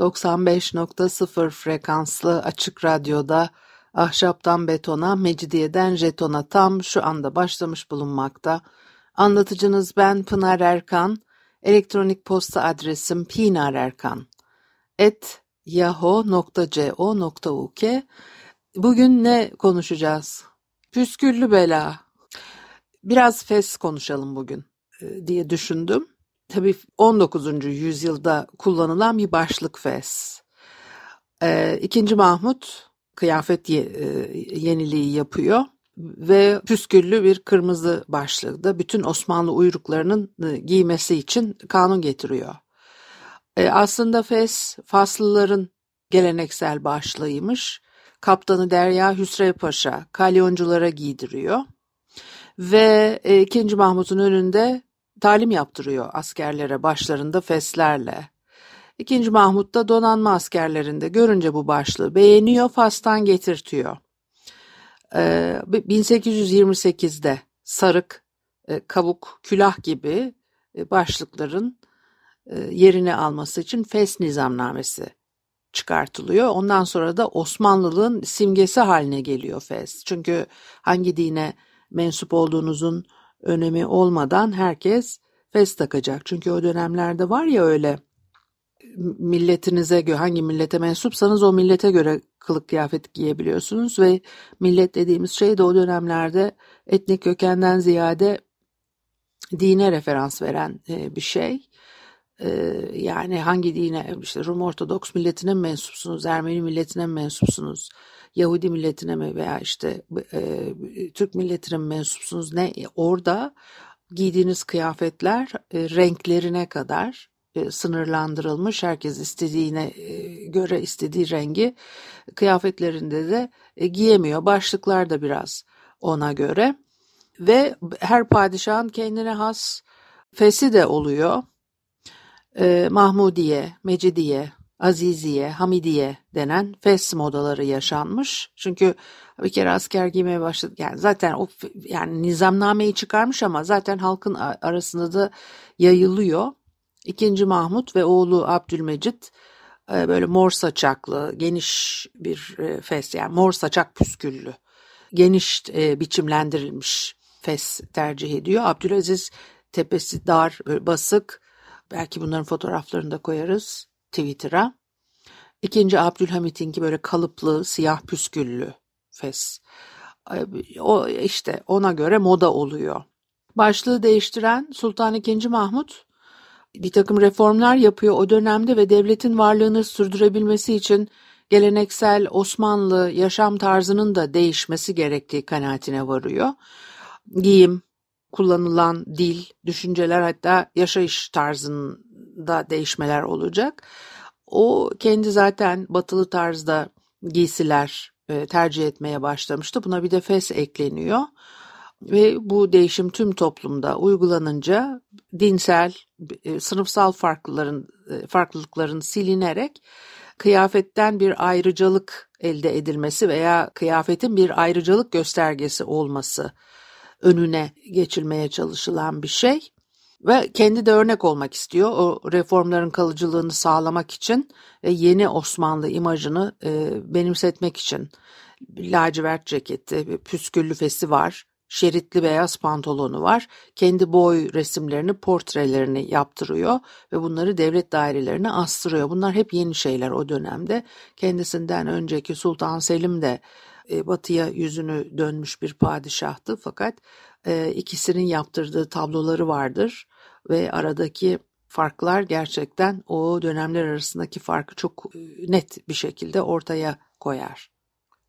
95.0 frekanslı açık radyoda ahşaptan betona, mecidiyeden jetona tam şu anda başlamış bulunmakta. Anlatıcınız ben Pınar Erkan. Elektronik posta adresim pinarerkan Bugün ne konuşacağız? Püsküllü bela. Biraz fes konuşalım bugün e, diye düşündüm. Tabii 19. yüzyılda kullanılan bir başlık fes. E, ikinci Mahmut kıyafet e, yeniliği yapıyor ve püsküllü bir kırmızı başlığı da bütün Osmanlı uyruklarının giymesi için kanun getiriyor. Aslında fes Faslıların geleneksel başlığıymış. Kaptanı Derya Hüsrev Paşa kalyonculara giydiriyor. Ve 2. Mahmut'un önünde talim yaptırıyor askerlere başlarında feslerle. İkinci Mahmut da donanma askerlerinde görünce bu başlığı beğeniyor, Fas'tan getirtiyor. Ee, 1828'de sarık, e, kavuk, külah gibi e, başlıkların e, yerini alması için Fes nizamnamesi çıkartılıyor. Ondan sonra da Osmanlılığın simgesi haline geliyor Fes. Çünkü hangi dine mensup olduğunuzun önemi olmadan herkes fes takacak. Çünkü o dönemlerde var ya öyle milletinize göre hangi millete mensupsanız o millete göre kılık kıyafet giyebiliyorsunuz ve millet dediğimiz şey de o dönemlerde etnik kökenden ziyade dine referans veren e, bir şey. E, yani hangi dine işte Rum Ortodoks milletine mi mensupsunuz, Ermeni milletine mi mensupsunuz, Yahudi milletine mi veya işte e, Türk milletine mi mensupsunuz ne orada giydiğiniz kıyafetler e, renklerine kadar e, sınırlandırılmış. Herkes istediğine e, göre istediği rengi kıyafetlerinde de e, giyemiyor. Başlıklar da biraz ona göre. Ve her padişahın kendine has fesi de oluyor. E, Mahmudiye, Mecidiye, Aziziye, Hamidiye denen fes modaları yaşanmış. Çünkü bir kere asker giymeye başladı. Yani zaten o yani nizamnameyi çıkarmış ama zaten halkın arasında da yayılıyor. İkinci Mahmut ve oğlu Abdülmecit e, böyle mor saçaklı, geniş bir e, fes yani mor saçak püsküllü, geniş e, biçimlendirilmiş fes tercih ediyor. Abdülaziz tepesi dar, basık. Belki bunların fotoğraflarını da koyarız Twitter'a. İkinci Abdülhamit'inki böyle kalıplı, siyah püsküllü fes. O işte ona göre moda oluyor. Başlığı değiştiren Sultan II. Mahmut bir takım reformlar yapıyor o dönemde ve devletin varlığını sürdürebilmesi için geleneksel Osmanlı yaşam tarzının da değişmesi gerektiği kanaatine varıyor. Giyim, kullanılan dil, düşünceler hatta yaşayış tarzında değişmeler olacak. O kendi zaten batılı tarzda giysiler e, tercih etmeye başlamıştı. Buna bir de fes ekleniyor. Ve bu değişim tüm toplumda uygulanınca dinsel, e, sınıfsal farklıların e, farklılıkların silinerek kıyafetten bir ayrıcalık elde edilmesi veya kıyafetin bir ayrıcalık göstergesi olması önüne geçilmeye çalışılan bir şey ve kendi de örnek olmak istiyor. O reformların kalıcılığını sağlamak için ve yeni Osmanlı imajını e, benimsetmek için lacivert ceketi, püsküllü fesi var, şeritli beyaz pantolonu var. Kendi boy resimlerini, portrelerini yaptırıyor ve bunları devlet dairelerine astırıyor. Bunlar hep yeni şeyler o dönemde. Kendisinden önceki Sultan Selim de e, batıya yüzünü dönmüş bir padişahtı fakat e, ikisinin yaptırdığı tabloları vardır ve aradaki farklar gerçekten o dönemler arasındaki farkı çok e, net bir şekilde ortaya koyar.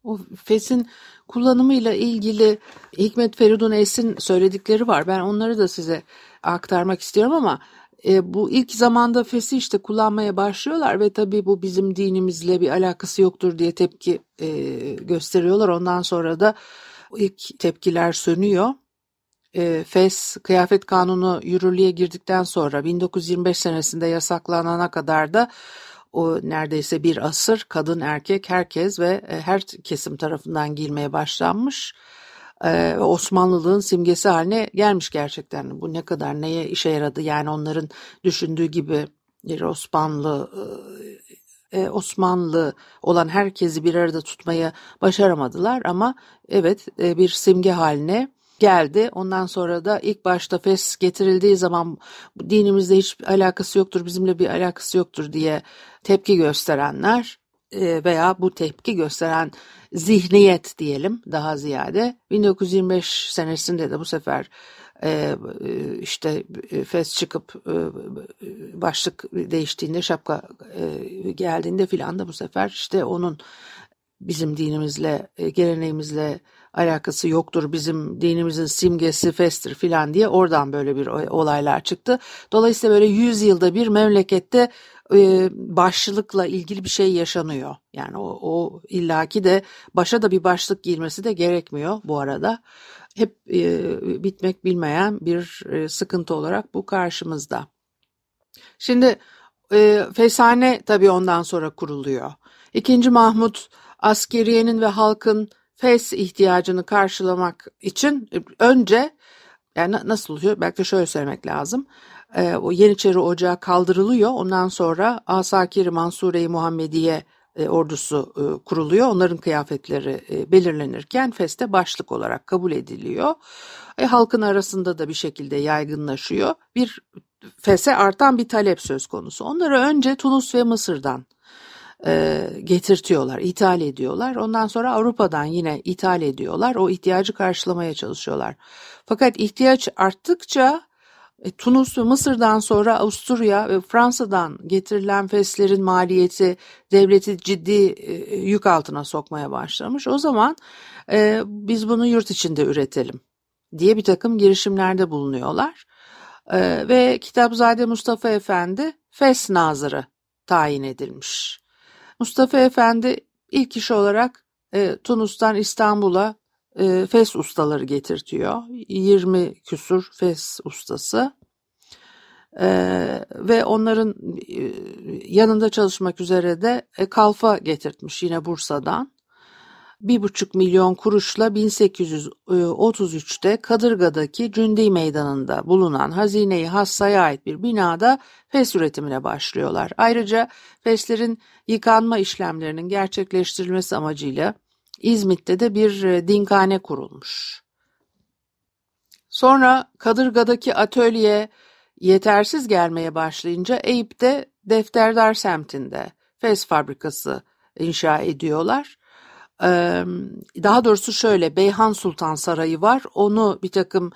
O fesin kullanımıyla ilgili Hikmet Feridun Es'in söyledikleri var. Ben onları da size aktarmak istiyorum ama E, bu ilk zamanda fesi işte kullanmaya başlıyorlar ve tabii bu bizim dinimizle bir alakası yoktur diye tepki e, gösteriyorlar. Ondan sonra da ilk tepkiler sönüyor. E, fes kıyafet kanunu yürürlüğe girdikten sonra 1925 senesinde yasaklanana kadar da o neredeyse bir asır kadın erkek herkes ve e, her kesim tarafından giyilmeye başlanmış e, Osmanlılığın simgesi haline gelmiş gerçekten. Bu ne kadar neye işe yaradı yani onların düşündüğü gibi bir Osmanlı e, e, Osmanlı olan herkesi bir arada tutmayı başaramadılar ama evet e, bir simge haline geldi. Ondan sonra da ilk başta fes getirildiği zaman dinimizde hiç alakası yoktur, bizimle bir alakası yoktur diye tepki gösterenler e, veya bu tepki gösteren zihniyet diyelim daha ziyade 1925 senesinde de bu sefer e, işte e, fes çıkıp başlık değiştiğinde şapka geldiğinde filan da bu sefer işte onun bizim dinimizle geleneğimizle alakası yoktur bizim dinimizin simgesi festir filan diye oradan böyle bir olaylar çıktı. Dolayısıyla böyle 100 yılda bir memlekette e, başlıkla ilgili bir şey yaşanıyor. Yani o, o illaki de başa da bir başlık giyilmesi de gerekmiyor bu arada. Hep e, bitmek bilmeyen bir e, sıkıntı olarak bu karşımızda. Şimdi e, Fesane tabii ondan sonra kuruluyor. İkinci Mahmut askeriyenin ve halkın fes ihtiyacını karşılamak için önce yani nasıl oluyor? Belki de şöyle söylemek lazım. E, o Yeniçeri Ocağı kaldırılıyor. Ondan sonra Asakir Mansure-i Muhammediye e, ordusu e, kuruluyor. Onların kıyafetleri e, belirlenirken feste başlık olarak kabul ediliyor. E, halkın arasında da bir şekilde yaygınlaşıyor. Bir fese artan bir talep söz konusu. Onları önce Tunus ve Mısır'dan e, getirtiyorlar, ithal ediyorlar. Ondan sonra Avrupa'dan yine ithal ediyorlar. O ihtiyacı karşılamaya çalışıyorlar. Fakat ihtiyaç arttıkça e, Tunus ve Mısır'dan sonra Avusturya ve Fransa'dan getirilen feslerin maliyeti devleti ciddi e, yük altına sokmaya başlamış. O zaman e, biz bunu yurt içinde üretelim diye bir takım girişimlerde bulunuyorlar. E, ve Kitapzade Mustafa Efendi Fes Nazırı tayin edilmiş. Mustafa Efendi ilk iş olarak e, Tunus'tan İstanbul'a e, fes ustaları getirtiyor. 20 küsur fes ustası. E, ve onların e, yanında çalışmak üzere de e, kalfa getirtmiş yine Bursa'dan. 1,5 milyon kuruşla 1833'te Kadırga'daki Cündi Meydanı'nda bulunan Hazine-i Hassa'ya ait bir binada fes üretimine başlıyorlar. Ayrıca feslerin yıkanma işlemlerinin gerçekleştirilmesi amacıyla İzmit'te de bir e, dinkhane kurulmuş. Sonra Kadırga'daki atölye yetersiz gelmeye başlayınca Eyüp'te Defterdar semtinde fes fabrikası inşa ediyorlar daha doğrusu şöyle Beyhan Sultan Sarayı var. Onu bir takım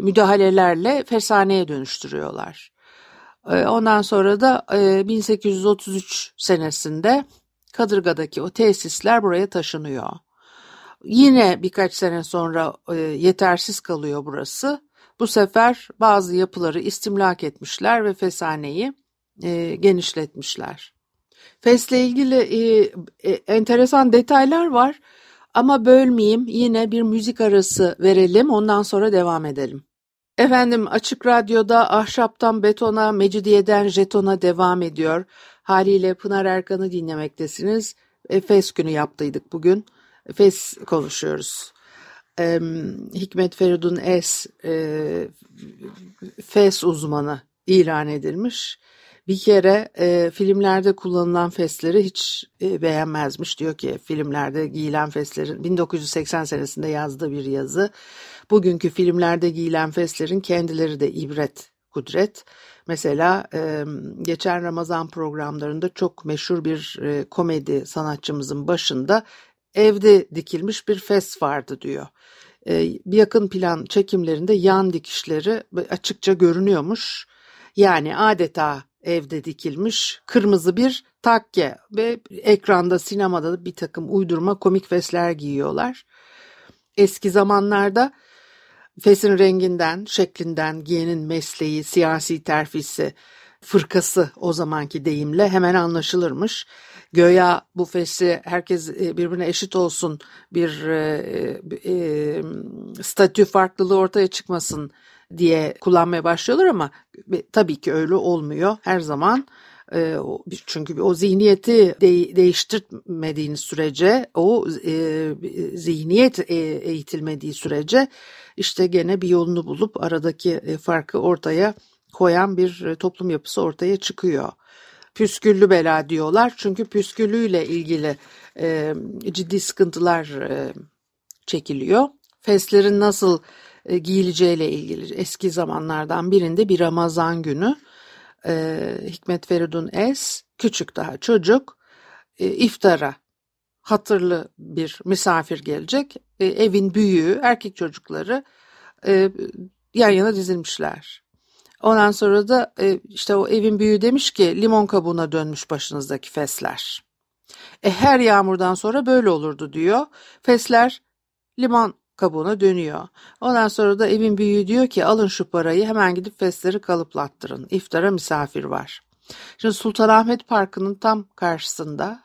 müdahalelerle fesaneye dönüştürüyorlar. Ondan sonra da e, 1833 senesinde Kadırga'daki o tesisler buraya taşınıyor. Yine birkaç sene sonra yetersiz kalıyor burası. Bu sefer bazı yapıları istimlak etmişler ve fesaneyi genişletmişler. Fes'le ilgili e, e, enteresan detaylar var ama bölmeyeyim yine bir müzik arası verelim ondan sonra devam edelim. Efendim Açık Radyo'da ahşaptan betona, mecidiyeden jetona devam ediyor. Haliyle Pınar Erkan'ı dinlemektesiniz. E, Fes günü yaptıydık bugün. Fes konuşuyoruz. E, Hikmet Feridun Es e, Fes uzmanı ilan edilmiş bir kere e, filmlerde kullanılan fesleri hiç e, beğenmezmiş. Diyor ki filmlerde giyilen feslerin 1980 senesinde yazdığı bir yazı. Bugünkü filmlerde giyilen feslerin kendileri de ibret, kudret. Mesela e, geçen Ramazan programlarında çok meşhur bir e, komedi sanatçımızın başında evde dikilmiş bir fes vardı diyor. E, bir yakın plan çekimlerinde yan dikişleri açıkça görünüyormuş. Yani adeta evde dikilmiş kırmızı bir takke ve ekranda sinemada bir takım uydurma komik fesler giyiyorlar. Eski zamanlarda Fesin renginden, şeklinden, giyenin mesleği, siyasi terfisi, fırkası o zamanki deyimle hemen anlaşılırmış. Göya bu fesi herkes e, birbirine eşit olsun, bir e, e, statü farklılığı ortaya çıkmasın diye kullanmaya başlıyorlar ama tabii ki öyle olmuyor. Her zaman e, çünkü o zihniyeti de, değiştirmediğiniz sürece, o e, zihniyet e, eğitilmediği sürece işte gene bir yolunu bulup aradaki e, farkı ortaya koyan bir toplum yapısı ortaya çıkıyor. Püsküllü bela diyorlar çünkü püsküllüyle ilgili e, ciddi sıkıntılar e, çekiliyor. Feslerin nasıl e, giyileceğiyle ilgili eski zamanlardan birinde bir Ramazan günü e, Hikmet Feridun Es küçük daha çocuk e, iftara hatırlı bir misafir gelecek. E, evin büyüğü erkek çocukları yan yana dizilmişler. Ondan sonra da işte o evin büyüğü demiş ki limon kabuğuna dönmüş başınızdaki fesler. E, her yağmurdan sonra böyle olurdu diyor. Fesler limon kabuğuna dönüyor. Ondan sonra da evin büyüğü diyor ki alın şu parayı hemen gidip fesleri kalıplattırın. İftara misafir var. Şimdi Sultanahmet Parkı'nın tam karşısında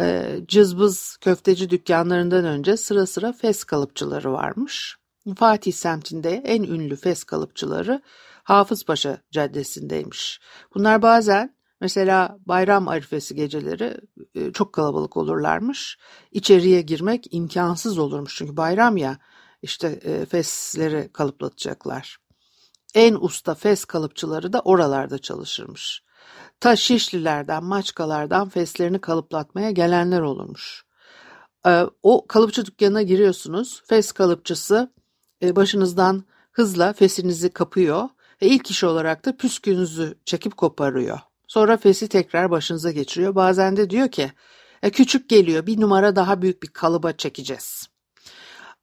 e, cızbız köfteci dükkanlarından önce sıra sıra fes kalıpçıları varmış. Fatih semtinde en ünlü fes kalıpçıları Hafızpaşa Caddesi'ndeymiş. Bunlar bazen mesela bayram arifesi geceleri e, çok kalabalık olurlarmış. İçeriye girmek imkansız olurmuş çünkü bayram ya işte e, fesleri kalıplatacaklar. En usta fes kalıpçıları da oralarda çalışırmış. Ta Şişlilerden, Maçkalardan feslerini kalıplatmaya gelenler olurmuş. E, o kalıpçı dükkanına giriyorsunuz. Fes kalıpçısı başınızdan hızla fesinizi kapıyor ve ilk iş olarak da püskünüzü çekip koparıyor. Sonra fesi tekrar başınıza geçiriyor. Bazen de diyor ki e, küçük geliyor bir numara daha büyük bir kalıba çekeceğiz.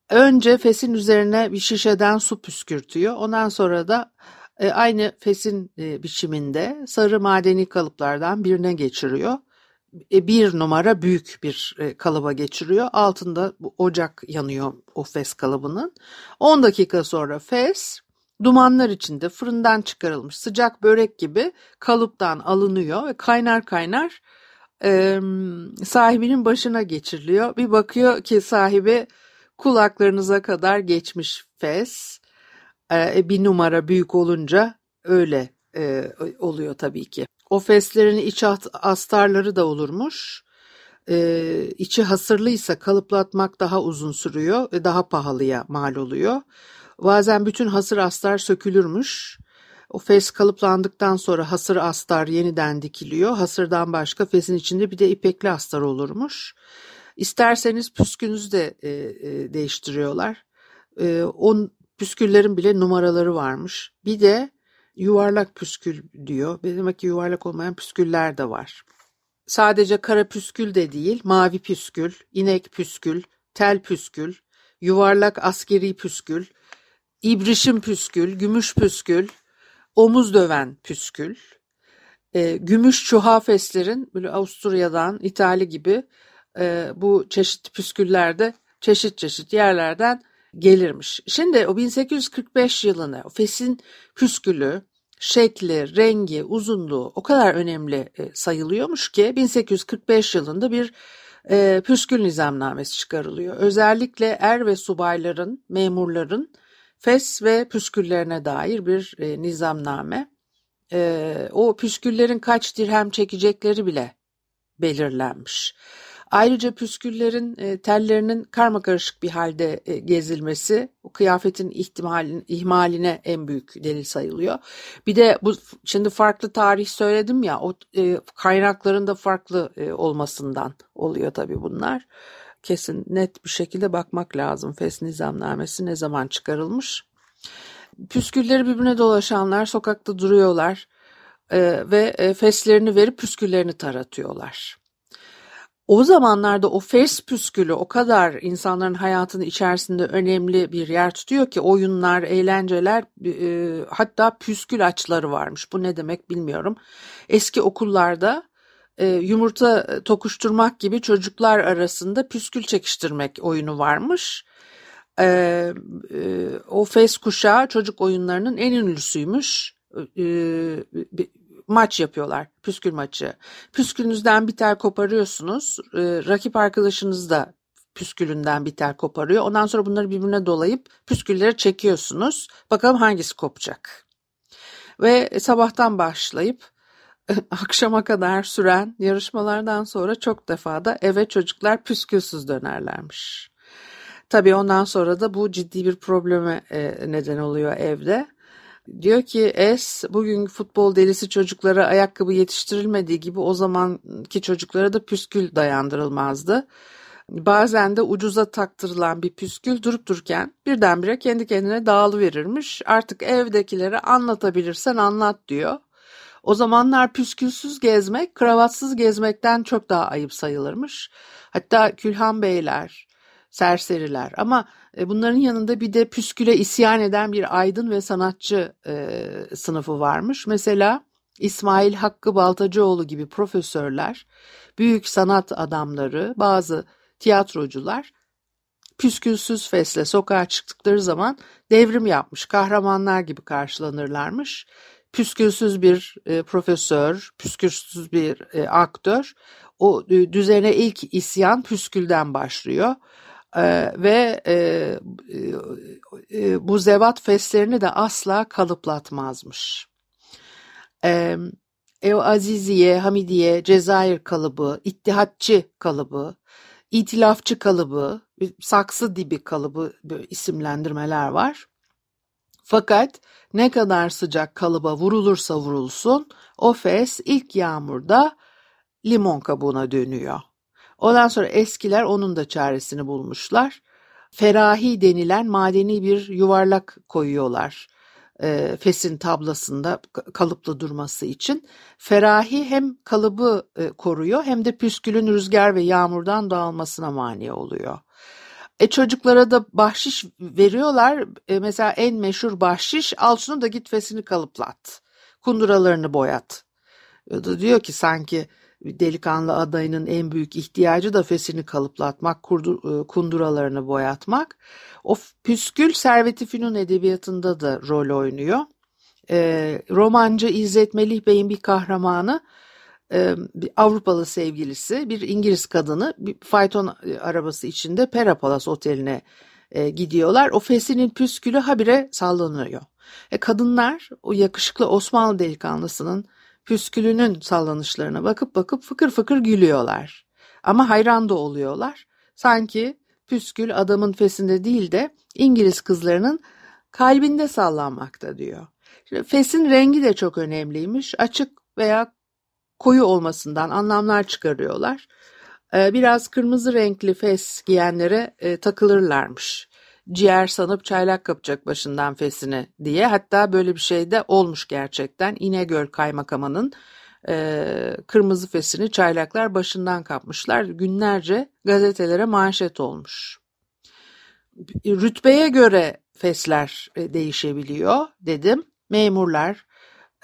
Önce fesin üzerine bir şişeden su püskürtüyor. Ondan sonra da e, aynı fesin e, biçiminde sarı madeni kalıplardan birine geçiriyor. E, bir numara büyük bir e, kalıba geçiriyor. Altında bu ocak yanıyor o fes kalıbının. 10 dakika sonra fes Dumanlar içinde fırından çıkarılmış sıcak börek gibi kalıptan alınıyor ve kaynar kaynar e, sahibinin başına geçiriliyor. Bir bakıyor ki sahibi kulaklarınıza kadar geçmiş fes. E, bir numara büyük olunca öyle e, oluyor tabii ki. O feslerin iç astarları da olurmuş. E, içi hasırlıysa kalıplatmak daha uzun sürüyor ve daha pahalıya mal oluyor. Bazen bütün hasır astar sökülürmüş. O fes kalıplandıktan sonra hasır astar yeniden dikiliyor. Hasırdan başka fesin içinde bir de ipekli astar olurmuş. İsterseniz püskünüzü de e, e, değiştiriyorlar. E, on püsküllerin bile numaraları varmış. Bir de yuvarlak püskül diyor. Demek ki yuvarlak olmayan püsküller de var. Sadece kara püskül de değil, mavi püskül, inek püskül, tel püskül, yuvarlak askeri püskül, İbrişim püskül, gümüş püskül, omuz döven püskül, e, gümüş çuhafeslerin böyle Avusturya'dan, İtalya gibi e, bu çeşitli püsküllerde çeşit çeşit yerlerden gelirmiş. Şimdi o 1845 yılını o fesin püskülü, şekli, rengi, uzunluğu o kadar önemli e, sayılıyormuş ki 1845 yılında bir e, püskül nizamnamesi çıkarılıyor. Özellikle er ve subayların, memurların fes ve püsküllerine dair bir e, nizamname. E, o püsküllerin kaç dirhem çekecekleri bile belirlenmiş. Ayrıca püsküllerin e, tellerinin karma karışık bir halde e, gezilmesi o kıyafetin ihtimalin, ihmaline en büyük delil sayılıyor. Bir de bu şimdi farklı tarih söyledim ya o e, kaynakların da farklı e, olmasından oluyor tabii bunlar kesin net bir şekilde bakmak lazım. Fes nizamnamesi ne zaman çıkarılmış? Püskülleri birbirine dolaşanlar sokakta duruyorlar e, ve e, feslerini verip püsküllerini taratıyorlar. O zamanlarda o fes püskülü o kadar insanların hayatının içerisinde önemli bir yer tutuyor ki oyunlar, eğlenceler e, hatta püskül açları varmış. Bu ne demek bilmiyorum. Eski okullarda e, yumurta e, tokuşturmak gibi çocuklar arasında püskül çekiştirmek oyunu varmış. E, e, o fes kuşağı çocuk oyunlarının en ünlüsüymüş. E, bir, maç yapıyorlar. Püskül maçı. Püskülünüzden bir tel koparıyorsunuz. E, rakip arkadaşınız da püskülünden bir tel koparıyor. Ondan sonra bunları birbirine dolayıp püskülleri çekiyorsunuz. Bakalım hangisi kopacak. Ve sabahtan başlayıp akşama kadar süren yarışmalardan sonra çok defa da eve çocuklar püskülsüz dönerlermiş. Tabii ondan sonra da bu ciddi bir probleme e, neden oluyor evde. Diyor ki Es bugün futbol delisi çocuklara ayakkabı yetiştirilmediği gibi o zamanki çocuklara da püskül dayandırılmazdı. Bazen de ucuza taktırılan bir püskül durup dururken birdenbire kendi kendine dağılıverirmiş. Artık evdekilere anlatabilirsen anlat diyor. O zamanlar püskülsüz gezmek kravatsız gezmekten çok daha ayıp sayılırmış. Hatta Külhan Beyler, serseriler ama e, bunların yanında bir de püsküle isyan eden bir aydın ve sanatçı e, sınıfı varmış. Mesela İsmail Hakkı Baltacıoğlu gibi profesörler, büyük sanat adamları, bazı tiyatrocular püskülsüz fesle sokağa çıktıkları zaman devrim yapmış kahramanlar gibi karşılanırlarmış. Püskülsüz bir e, profesör, püskülsüz bir e, aktör o e, düzene ilk isyan püskülden başlıyor. Ee, ve e, e, bu zevat feslerini de asla kalıplatmazmış. E, Ev Aziziye, Hamidiye, Cezayir kalıbı, İttihatçı kalıbı, İtilafçı kalıbı, saksı dibi kalıbı isimlendirmeler var. Fakat ne kadar sıcak kalıba vurulursa vurulsun o fes ilk yağmurda limon kabuğuna dönüyor. Ondan sonra eskiler onun da çaresini bulmuşlar. Ferahi denilen madeni bir yuvarlak koyuyorlar e, fesin tablasında kalıplı durması için. Ferahi hem kalıbı e, koruyor hem de püskülün rüzgar ve yağmurdan dağılmasına mani oluyor. E çocuklara da bahşiş veriyorlar. E, mesela en meşhur bahşiş al şunu da git fesini kalıplat. Kunduralarını boyat. E, diyor ki sanki delikanlı adayının en büyük ihtiyacı da fesini kalıplatmak, kurdu, e, kunduralarını boyatmak. O püskül Servet-i Fünun edebiyatında da rol oynuyor. E, romancı İzzet Melih Bey'in bir kahramanı e, bir Avrupalı sevgilisi bir İngiliz kadını bir fayton e, arabası içinde Perapalas oteline e, gidiyorlar. O fesinin püskülü habire sallanıyor. E, kadınlar o yakışıklı Osmanlı delikanlısının püskülünün sallanışlarına bakıp bakıp fıkır fıkır gülüyorlar. Ama hayran da oluyorlar. Sanki püskül adamın fesinde değil de İngiliz kızlarının kalbinde sallanmakta diyor. Şimdi fesin rengi de çok önemliymiş. Açık veya koyu olmasından anlamlar çıkarıyorlar. Ee, biraz kırmızı renkli fes giyenlere e, takılırlarmış ciğer sanıp çaylak kapacak başından fesini diye. Hatta böyle bir şey de olmuş gerçekten. İnegöl kaymakamının e, kırmızı fesini çaylaklar başından kapmışlar. Günlerce gazetelere manşet olmuş. Rütbeye göre fesler e, değişebiliyor dedim. Memurlar,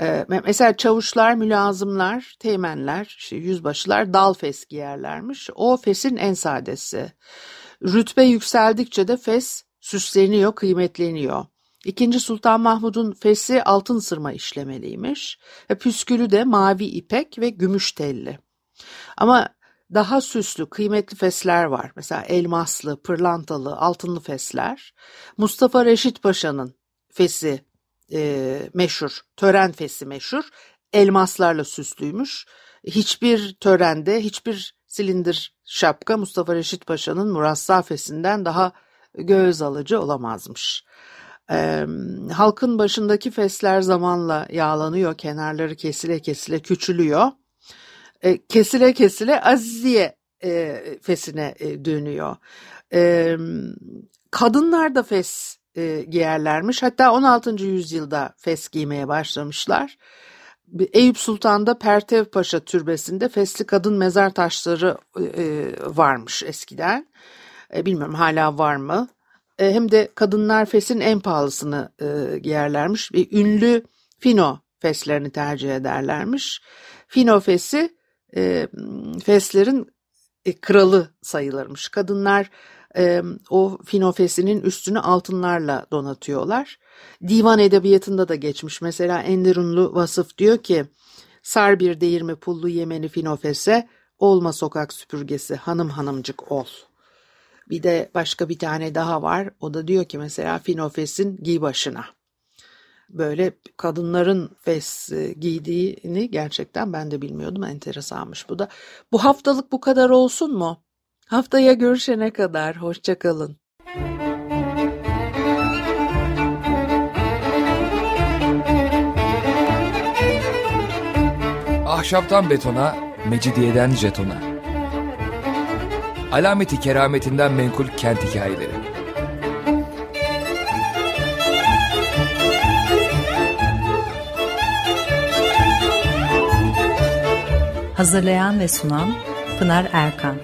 e, mesela çavuşlar, mülazımlar, teğmenler, işte yüzbaşılar dal fes giyerlermiş. O fesin en sadesi. Rütbe yükseldikçe de fes süsleniyor, kıymetleniyor. İkinci Sultan Mahmud'un fesi altın sırma işlemeliymiş. E, püskülü de mavi ipek ve gümüş telli. Ama daha süslü, kıymetli fesler var. Mesela elmaslı, pırlantalı, altınlı fesler. Mustafa Reşit Paşa'nın fesi e, meşhur, tören fesi meşhur. Elmaslarla süslüymüş. Hiçbir törende, hiçbir silindir şapka Mustafa Reşit Paşa'nın murassa fesinden daha göz alıcı olamazmış. Ee, halkın başındaki fesler zamanla yağlanıyor, kenarları kesile kesile küçülüyor. Ee, kesile kesile Aziziye e, fesine e, dönüyor. Ee, kadınlar da fes e, giyerlermiş. Hatta 16. yüzyılda fes giymeye başlamışlar. Eyüp Sultan'da Pertev Paşa türbesinde fesli kadın mezar taşları e, varmış eskiden. E, bilmiyorum hala var mı? E, hem de kadınlar fesin en pahalısını e, giyerlermiş. Ve ünlü fino feslerini tercih ederlermiş. Fino fesi feslerin kralı sayılırmış. Kadınlar e, o finofesinin üstünü altınlarla donatıyorlar. Divan edebiyatında da geçmiş. Mesela Enderunlu Vasıf diyor ki sar bir değirmi pullu yemeni finofese olma sokak süpürgesi hanım hanımcık ol. Bir de başka bir tane daha var. O da diyor ki mesela finofesin giy başına böyle kadınların fes e, giydiğini gerçekten ben de bilmiyordum. Enteresanmış bu da. Bu haftalık bu kadar olsun mu? Haftaya görüşene kadar hoşçakalın. Ahşaptan betona, mecidiyeden jetona. Alameti kerametinden menkul kent hikayeleri. Hazırlayan ve sunan Pınar Erkan